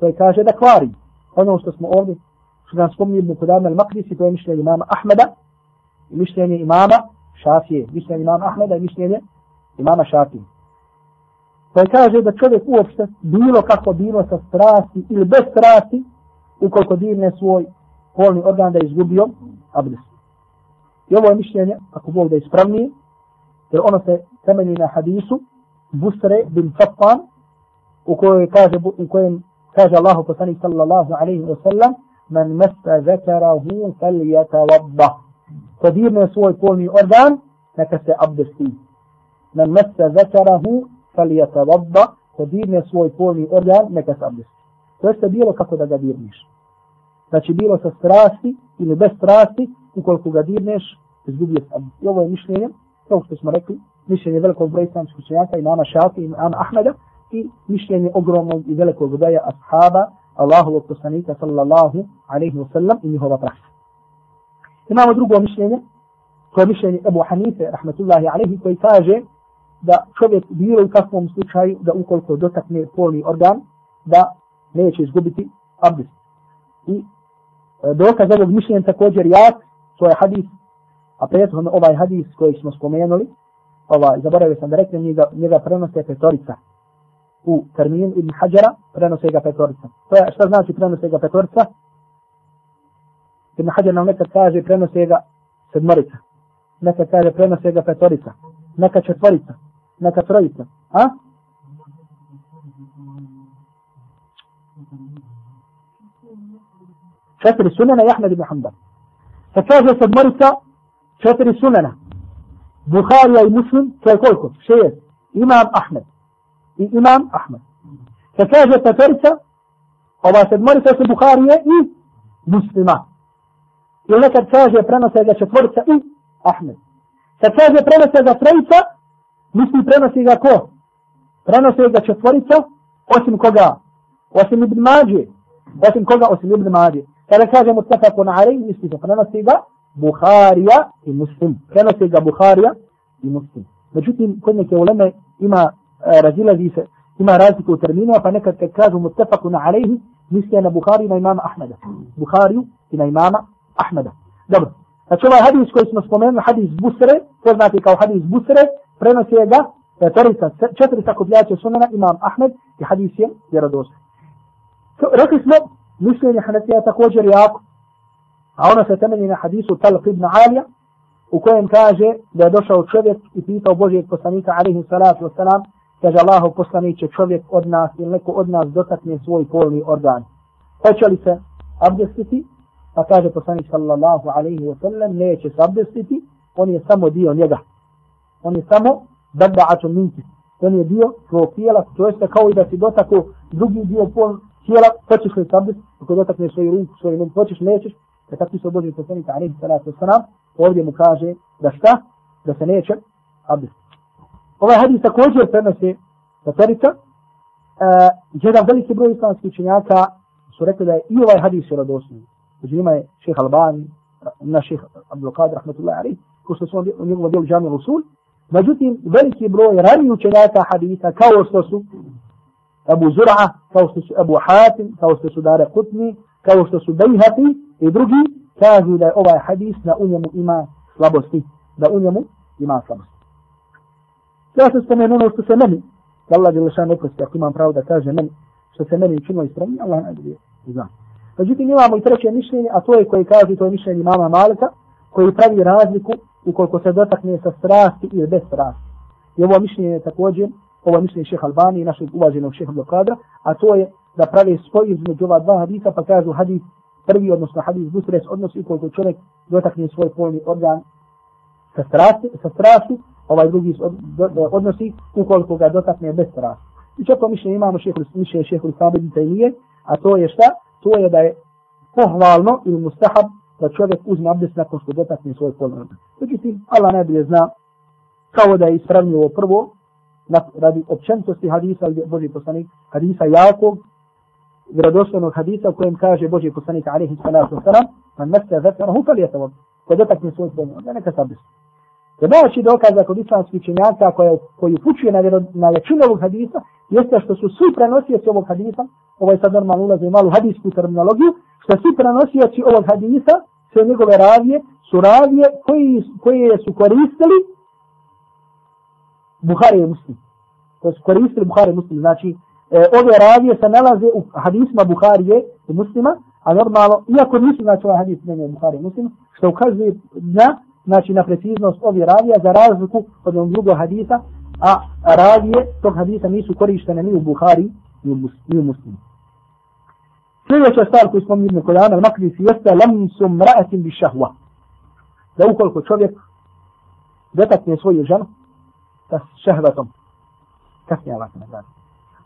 to je kaže da kvari. Ono što smo ovdje, što nam spomnili Ibn Kudam al-Makrisi, to je mišljenje imama Ahmeda i mišljenje imama Šafije. Mišljenje imama Ahmeda i mišljenje imama Šafije. To je kaže da čovjek uopšte bilo kako bilo sa strasti ili bez strasti, ukoliko dirne svoj polni organ da je izgubio abdest. I ovo je mišljenje, ako Bog da je ispravnije, jer ono se temelji na hadisu Busre bin Safan, u kojem kaže, u kojem kaže Allahu poslanik sallallahu alaihi wa sallam, man mesta zakarahu fal yatawadda. Ko dirne svoj polni organ, neka se abdesti. Man mesta zakarahu fal yatawadda. Ko dirne svoj polni organ, neka se abdesti. To jeste bilo kako da ga dirniš. Znači bilo sa strasti ili bez strasti, ukoliko ga dirneš, izgubio sam. I ovo je mišljenje, kao što smo rekli, mišljenje velikog broja islamskih učenjaka, imama Šafi, imama Ahmeda, i mišljenje ogromnog i velikog broja ashaba, Allahovog poslanika, sallallahu alaihi wa sallam, i njihova praksa. Imamo drugo mišljenje, to je mišljenje Ebu Hanife, rahmatullahi alaihi, koji kaže da čovjek bilo u kakvom slučaju, da ukoliko dotakne polni organ, da neće izgubiti abdest. I E, dokaz ovog mišljenja također jak, to je hadis A prethodno ovaj hadis koji smo spomenuli, ovaj, zaboravio sam da reknem, njega, njega prenose petorica. U terminu Ibn Hajara prenose ga petorica. To je, šta znači prenose ga petorica? Ibn Hajar nam nekad kaže prenose ga sedmorica. Nekad kaže prenose ga petorica. Neka četvorica. Neka trojica. A? Četiri sunena i Ahmed ibn Hanbal. Pa kaže se sedmorica, četiri sunena. Buharija i Muslim, to je koliko? Šest. Imam Ahmed. I Imam Ahmed. Pa kaže petorica, ova sedmorica su Buharije i Muslima. I nekad kaže prenose ga četvorica i Ahmed. Kad kaže prenose ga trojica, misli prenosi ga ko? Prenose ga četvorica, osim koga? Osim Ibn Mađe. Osim koga? Osim Ibn Mađe. Misli se prenosi ga Buharija i Muslim. Prenose ga Buharija i Muslim. Međutim, kod neke uleme ima e, razilazi se, ima razliku u terminima, pa nekad kad kažu mutafakun alejhi, misle na Buhariju na imama Ahmeda. Buhariju i na imama Ahmeda. Dobro. Znači ovaj hadis koji smo spomenuli, hadis Busre, poznati kao hadis Busre, prenosi ga terica, četiri sakupljače sunana, imam Ahmed i hadis je vjerodost. Rekli smo, mišljenje Hanefija također jako, A ono se temelji na hadisu Talq ibn Alija, u kojem kaže da je došao čovjek i pitao Božijeg poslanika, alaihi salatu wasalam, kaže Allahov poslaniće čovjek od nas ili neko od nas dotakne svoj polni organ. Hoće li se abdestiti? Pa kaže poslanik sallallahu alaihi wasallam, neće se abdestiti, on je samo dio njega. On je samo dadba'atun minki. On je dio svog tijela, to jeste kao i da si dotako drugi dio pol tijela, hoćeš li se ako dotakneš svoju ruku, svoju ruku, hoćeš, nećeš, da takvi su Boži poslanika alaihi salatu wasalam, ovdje mu kaže da šta? Da se neće abdest. Ovaj hadis također prenose Tatorica. Uh, e, jedan veliki broj islamskih učenjaka su rekli da je i ovaj hadis vjerodostojni. Među njima je šeha Albani, na šeha Abdul Qadir, rahmatullahi alaihi, ko što su u njegovom dijelu džami Rusul. Međutim, veliki broj ranijih učenjaka hadisa, kao što su Abu Zura, kao što su Abu Hatim, kao što su Dare Kutni, kao što su Bejhati i drugi, kažu da je ovaj hadis da u njemu ima slabosti, da u njemu ima slabosti. Ja se spomenu ono što se meni, da Allah je lešan oprosti, ako imam pravo da kaže meni, što se meni učinilo ispravni, Allah najbolje zna. Međutim, imamo i treće mišljenje, a to je koje kaže, to je mišljenje mama Malika, koji pravi razliku ukoliko se dotakne sa strasti ili bez strasti. I ovo mišljenje je također, ovo mišljenje šeha Albani i našeg uvaženog šeha Blokadra, a to je da pravi spoj između ova dva hadisa, pa kažu hadis prvi, odnosno hadis busres, odnosi ukoliko čovjek dotakne svoj polni organ sa strasti, sa strasti ovaj drugi odnosi ukoliko ga dotakne bez strasti. I četko mišljenje imamo šehr, mišljenje šehr Sabedica i a to je šta? To je da je pohvalno ili mustahab da čovjek uzme abdest nakon što dotakne svoj polni organ. Međutim, Allah najbolje zna kao da je ispravnio ovo prvo, radi općenitosti hadisa Boži poslanik, hadisa jakog, vjerodostojnog hadisa u kojem kaže Boži poslanik alaihi salatu wasalam, man meste zekara hu fali jetavod, ko dotakne svoj svoj, onda neka sabis. Jer najveći dokaza kod islamskih činjaka koja, koji upućuje na, na većinu ovog hadisa, jeste što su svi prenosioci ovog hadisa, ovo je sad normalno ulaze u malu hadijsku terminologiju, što svi prenosioci ovog hadisa, sve njegove ravije, su ravije koji, koje su koristili Buhari i Muslim. To su koristili Buhari i Muslim. Znači, e, ove ravije se nalaze u hadisma Buharije i Muslima, a normalno, iako nisu znači ovaj hadis ne Buhari i Muslim, što ukazuje na, znači, na preciznost ove ravije za razliku od onog drugog hadisa, a ravije tog hadisa nisu korištene ni u Buhari ni u Muslimu. Sljedeća stvar koju smo vidjeli kod Ana Makdisi jeste lamsu mra'atin bi šahva. Da ukoliko čovjek dotakne svoju ženu sa šehvatom, kasnije Allah se nagradi.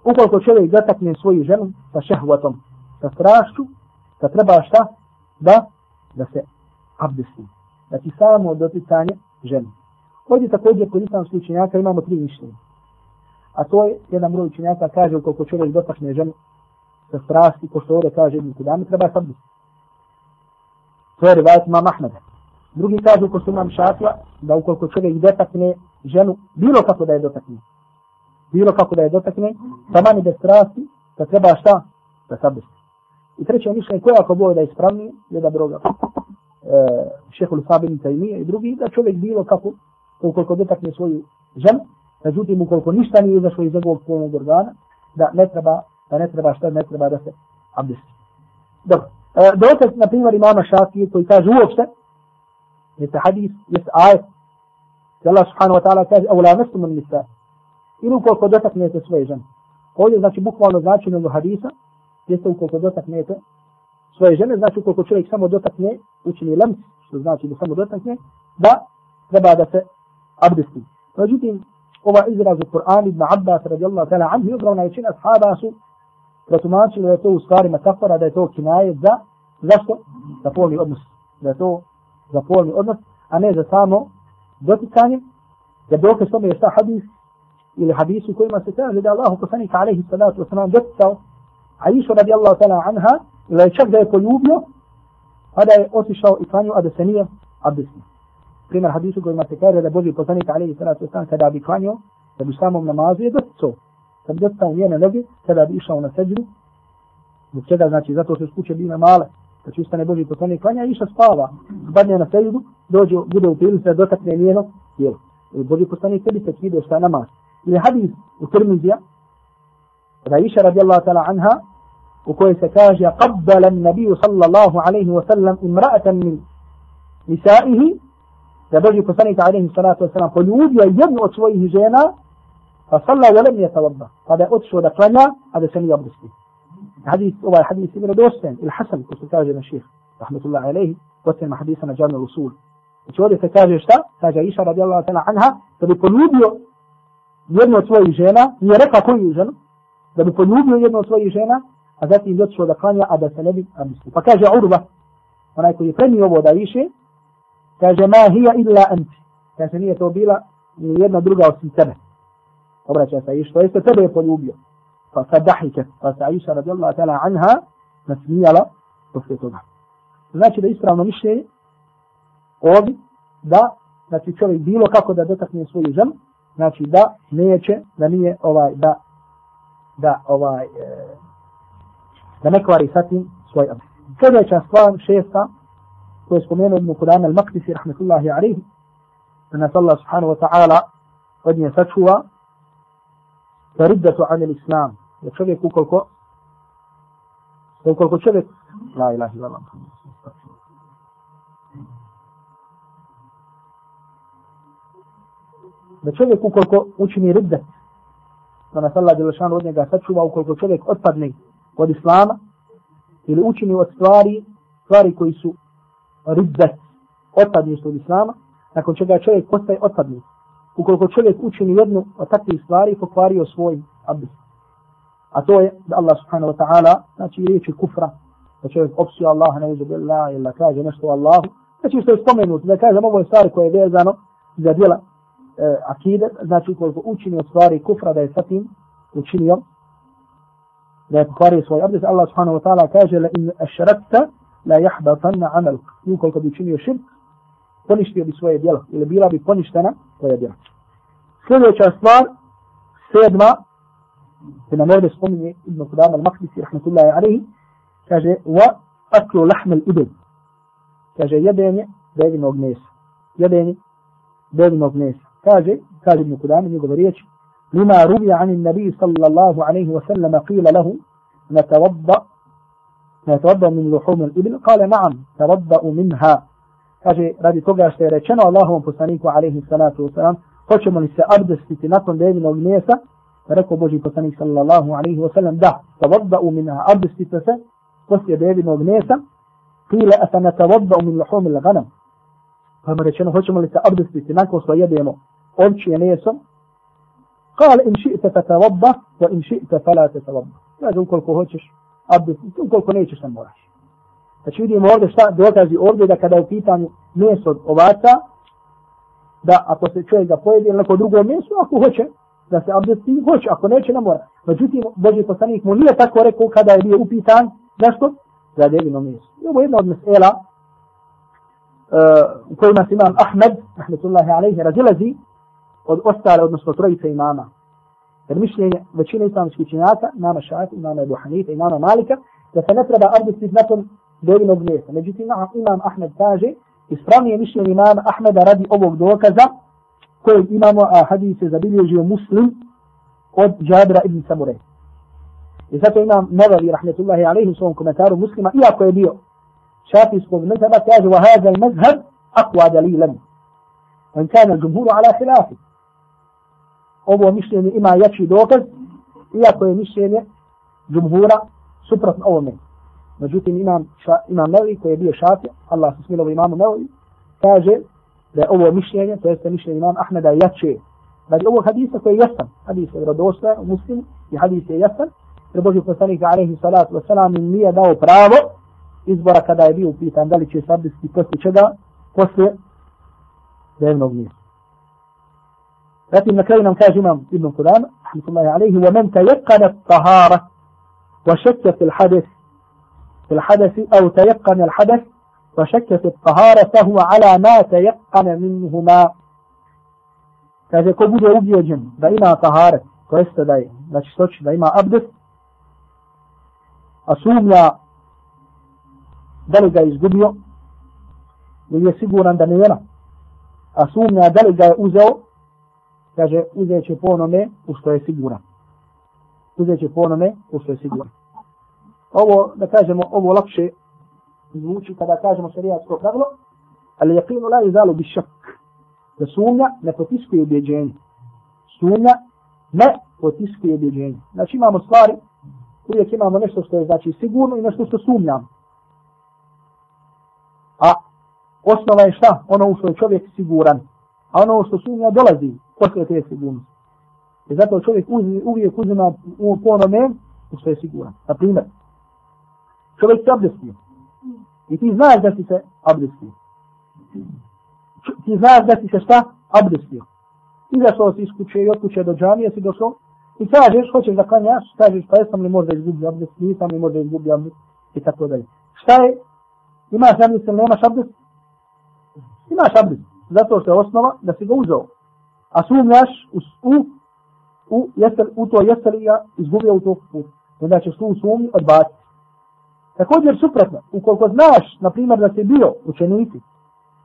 Ukoliko čovjek dotakne svoju ženu sa šehvatom, sa strašću, da treba šta? Da, da se abdesti. Znači samo doticanje žene. Ovdje također kod islamskih učenjaka imamo tri mišljenja. A to je jedan broj učenjaka kaže ukoliko čovjek dotakne ženu sa strasti, ko što ovdje kaže Ibn Kudami, treba sabiti. To je rivajat imam Ahmeda. Drugi kažu, ko su imam šafija, da ukoliko čovjek dotakne ženu, bilo kako da je dotakne, bilo kako da je dotakne, taman mani bez strasti, da treba šta? Da sabiti. I treće mišljenje, koje ako boje da je ispravnije, je da broga e, šehol Sabin Tajmije i drugi, da čovjek bilo kako, ukoliko dotakne svoju ženu, međutim, ukoliko ništa nije izašlo iz njegovog polnog organa, da ne treba da ne treba šta, ne treba da se abdesti. Dobro. E, dokaz, na primjer, imama Šafije koji kaže uopšte, مثل حديث يس آية الله سبحانه وتعالى كاز أو لامستم النساء. إنه كل قدرتك نيت سوي جن قولي ذاكي بكوانو ذاكي من الحديثة يستم كل قدرتك نيت سوي جن ذاكي كل قدرتك نيت سمو دوتك نيت. وچني لمس. شو ذاكي لسمو دوتك نيت. با ربا عبدستي. رجوتي وما إذن أزو القرآن ابن عباس رضي الله تعالى عنه يقرون عيشين أصحابه سو. رتمانش لأتوه سكاري متفر هذا يتوه كناية. ذا ذاكو تفوني أمس. لأتوه za polni odnos, a ne za samo doticanje. Jer dokaz tome je šta hadis ili hadis u kojima se kaže da Allahu Allah poslanika alaihi salatu wa sallam doticao Aisha radijallahu ta'ala anha ili čak da je poljubio a da je otišao i klanio, a da se nije abdesnio. Primjer hadisu kojima se kaže da Boži poslanik alaihi salatu wa kada bi klanio, da bi samom namazu je doticao kad bi njene noge, kada bi išao na seđu, zbog čega znači, zato što su kuće bile male, će ustane Boži poslanik klanja, iša spava, zbadne na seđu, dođe, bude u prilici da dotakne njeno tijelo. I Boži poslanik tebi se kide šta namaz. Ili hadis u Tirmizija, da iša radijallahu ta'ala anha, u kojoj se kaže, qabbala nabiju sallallahu alaihi wa sallam imra'atan min nisaihi, da Boži poslanik alaihi salatu wa sallam poljubio jednu od svojih žena, fa salla wa lam yatawadda kada otišao da klanja a da se nije abdestio hadis ovaj hadis ibn Dosten il Hasan ko se kaže na ših rahmetullahi alejhi posljedna hadisa na džanu Rasul znači ovdje se kaže šta kaže Aisha radijallahu ta'ala anha da bi poljubio jednu od svojih žena nije rekla koju ženu da bi poljubio jednu od svojih žena a zatim otišao da klanja a da se ne bi abdestio pa kaže Urba onaj koji je premio ovo da više kaže ma hija illa anti kaže nije to bila ni jedna druga osim tebe obraća se i što jeste tebe je poljubio. Pa sad dahike, pa se Aisha radijallahu ta'ala anha nasmijala poslije toga. Znači da ispravno mišljenje ovdje da znači čovjek bilo kako da dotakne svoju ženu, znači da neće, da nije ovaj, da, da ovaj, e, da ne kvari sa tim svoj abd. Sljedeća stvar, šesta, koju je spomenuo Ibn Kudana al-Maktisi, rahmetullahi alihi, da nas Allah subhanahu wa ta'ala od nje sačuva, فردة عن الإسلام Da čovjek ukoliko da ukoliko čovjek la ilahi vela da čovjek ukoliko učini ribde da nas Allah Đelešan od njega sačuva ukoliko čovjek otpadne od Islama ili učini od stvari stvari koji su ribde otpadne od Islama nakon čega čovjek postaje otpadni. Ukoliko čovjek učini jednu od takvih stvari pokvario svoj abdest. A to je da Allah subhanahu wa ta'ala, znači riječi kufra, da čovjek opsuje Allaha, ne uzu billah, ili kaže nešto Allahu, znači što je spomenut, da kažem ovo je stvari koje je vezano za djela e, akide, znači ukoliko učini od stvari kufra da je sa tim učinio, da je pokvario svoj abdest, Allah subhanahu wa ta'ala kaže la in ašrakta la jahbatanna amaluk. I ukoliko bi učinio širk, poništio bi svoje djelo, ili bila bi poništena svoje djelo. Sljedeća stvar, sedma, في نمر سقمني ابن قدام المقدسي رحمة الله عليه كاجة وأكل لحم الإبل. كاجة يدني بيد مغنيس. يدني بيد مغنيس. كاجة قال ابن قدام يقول لما روي عن النبي صلى الله عليه وسلم قيل له نتوضأ نتوضأ من لحوم الإبل. قال نعم توضأ منها. kaže radi toga što je rečeno Allahovom poslaniku alejhi salatu vesselam hoćemo li se abdestiti nakon devinog mjesa فركو بوجي كتاني صلى الله عليه وسلم ده توضأوا منها أرض ستسة قصي بيبن وغنيسة قيل أفنتوضأ من لحوم الغنم فما رجعنا خلصم لسا أرض ستسة ناكو صلى يبينو أرش ينيسة قال إن شئت فتوضأ وإن شئت فلا تتوضأ لا زوكو الكوهوتش أرض ستسة زوكو الكوهوتش سنوراش Znači vidimo ovdje šta dokazi ovdje da kada je u pitanju meso od ovaca, da ako se čovjek ga pojede neko drugo meso, ako hoće, da se abdesti, hoće, ako neće, ne mora. Međutim, Boži poslanik mu nije tako rekao kada je bio upitan, zašto? Za devino mjesto. I ovo je jedna od mesela uh, u kojima se imam Ahmed, rahmetullahi alaihi, razilazi od ostale, odnosno trojice imama. Jer mišljenje većine islamskih činjaka, imama Šafi, imama Ebu Hanife, imama Malika, da se ne treba abdestiti nakon devinog mjesta. Međutim, imam Ahmed kaže, ispravnije mišljenje imam Ahmeda radi ovog dokaza, kojeg imamo, a hadis je zabilježio muslim od Džabra ibn Samure. I zato imam Nevavi, rahmetullahi alaihi, u svom komentaru muslima, iako je bio šafijskog mezheba, kaže, wa haza il mezheb, akwa dalilan. On kana džumhuru ala hilafi. Ovo mišljenje ima jači dokaz, iako je mišljenje džumhura suprotno ovome. Međutim, imam, ša, imam Nevi koji je bio šafija, Allah se smilovo imamu Nevi, kaže da je ovo mišljenje, to jeste mišljenje imam Ahmeda jače. Radi ovo hadisa koji je jasan, hadis je radostojan u muslimu i hadis je jasan, jer Boži poslanik alaihi salatu wasalam im nije dao pravo izbora kada je bio upitan da li će sabdisti posle čega, posle dnevnog mjesta. Zatim na kraju nam kaže imam Ibn Qudama, rahmatullahi alaihi, ومن تيقن الطهارة وشك في الحدث في الحدث أو تيقن الحدث وشك في الطهارة فهو على ما تيقن منهما kaže ko bude ubijeđen da ima tahare, to jeste da je, znači stoči da ima abdest, a sumnja da li ga je izgubio, ili je siguran da ne nema, a sumnja da li ga je uzeo, kaže uzet će po onome u što je siguran. Uzet će po onome u što je siguran ovo, da kažemo, ovo lakše zvuči kada kažemo šarijatsko pravilo, ali jakinu la izalu bi šak. Da sumnja ne potiskuje objeđenje. Sumnja ne potiskuje objeđenje. Znači imamo stvari, uvijek imamo nešto što je znači sigurno i nešto što sumnjamo. A osnova je šta? Ono u što je čovjek siguran. A ono što sumnja dolazi poslije te sigurnosti. I zato čovjek uvijek uzima u ponome u što je siguran. Na primjer, čovjek se abdestio. I ti znaš da si se abdestio. Ti znaš da si se šta? Abdestio. Izašao si iz kuće i od kuće do džamije si došao i kažeš, hoćeš da klanjaš, kažeš, pa jesam li možda izgubio abdest, nisam li možda izgubio abdest i tako dalje. Šta je? Imaš abdest ili nemaš abdest? Imaš abdest. Zato što je osnova da si ga uzao. A sumnjaš u, u, u, jeste, u to jeste li ja izgubio u to put. Znači, su u sumnju odbaciti. Također suprotno, ukoliko znaš, na primjer, da si bio učenici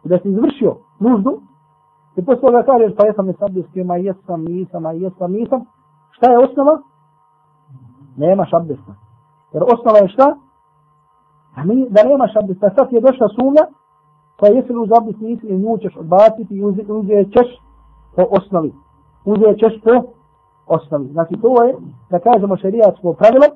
i da si izvršio nuždu, i posle toga kažeš, pa jesam nesabdijski, ma jesam, nisam, ma jesam, nisam, šta je osnova? Nemaš abdesta. Jer osnova je šta? Da, mi, da nemaš abdesta. Sad je došla sumnja, pa jesi li uz abdest nisi i nju ćeš odbaciti i uzet ćeš po osnovi. Uzet ćeš po osnovi. Znači to je, da kažemo šarijatsko pravilo,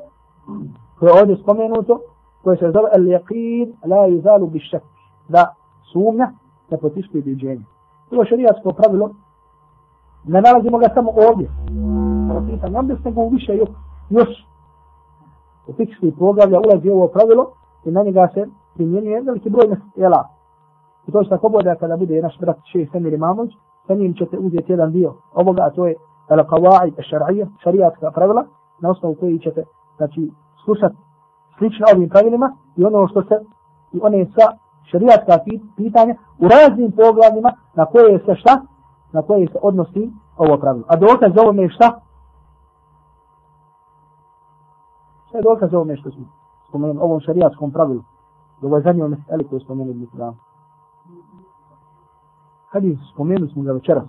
koje je ovdje spomenuto, koje se zove al yaqin la yuzalu bi shak da sumnja ne potiskuje biđenje. To je šarijatsko pravilo. Ne nalazimo ga samo ovdje. Propisan, nam se nego više još, još u fikski poglavlja ulazi ovo pravilo i na njega se primjenjuje veliki broj mesela. I to je tako bude kada bude naš brat šeji Semir Imamović, sa njim ćete uzeti jedan dio ovoga, a to je al qawaid al-shar'iyya, šarijatska pravila, na osnovu koji ćete znači, slušati slično ovim pravilima i ono što se i one sva šerijatska pitanja u raznim poglavljima na koje se šta? Na koje se odnosi ovo pravilo. A dokaz za ovome je šta? Šta je dokaz za ovome što smo spomenuli, ovom šarijatskom pravilu? Do ovoj zadnjoj meseli koju spomenuli mi dan. Hadis, spomenuli smo ga večeras.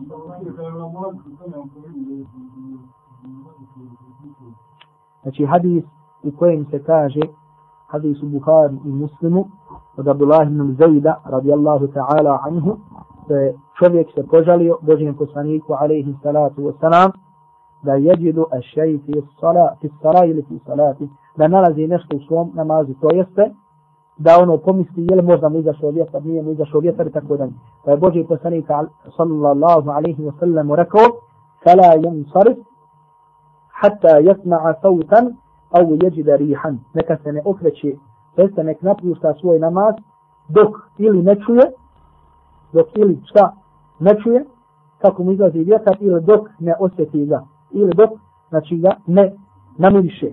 Znači hadis u kojem se kaže hadis u Bukhari i Muslimu od Abdullah ibn Zajda radijallahu ta'ala anhu da čovjek se požalio Božijem poslaniku alaihi salatu wasalam da jeđidu ašaj fi sala, fi sala ili fi salati da nalazi nešto u svom namazu to jeste da ono pomisli je li možda mu izašao vjetar, nije mu izašao vjetar i tako dalje. Pa je Boži poslanik sallallahu alaihi wa sallam rekao fala yansarif hatta yasma'a sautan au jeđida rihan. Neka se ne okreće, jeste nek napušta svoj namaz dok ili ne čuje, dok ili šta ne čuje, kako mu izlazi vjetar, ili dok ne osjeti ga, ili dok, znači ga ne namiriše.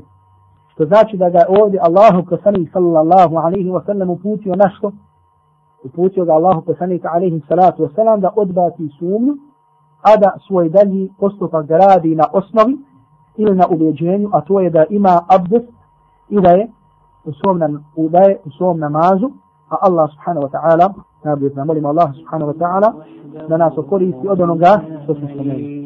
Što znači da ga ovdje Allahu poslanik sallallahu alaihi wa sallam uputio našto? Uputio ga Allahu poslanik alaihi salatu wa sallam da odbaci sumnju, a da svoj dalji postupak radi na osnovi ili na ubjeđenju, a to je da ima abdest i da je u svom, da je u svom namazu, a Allah subhanahu wa ta'ala, najbolje da molimo Allah subhanahu wa ta'ala, da nas okoristi od onoga što smo spomenuli.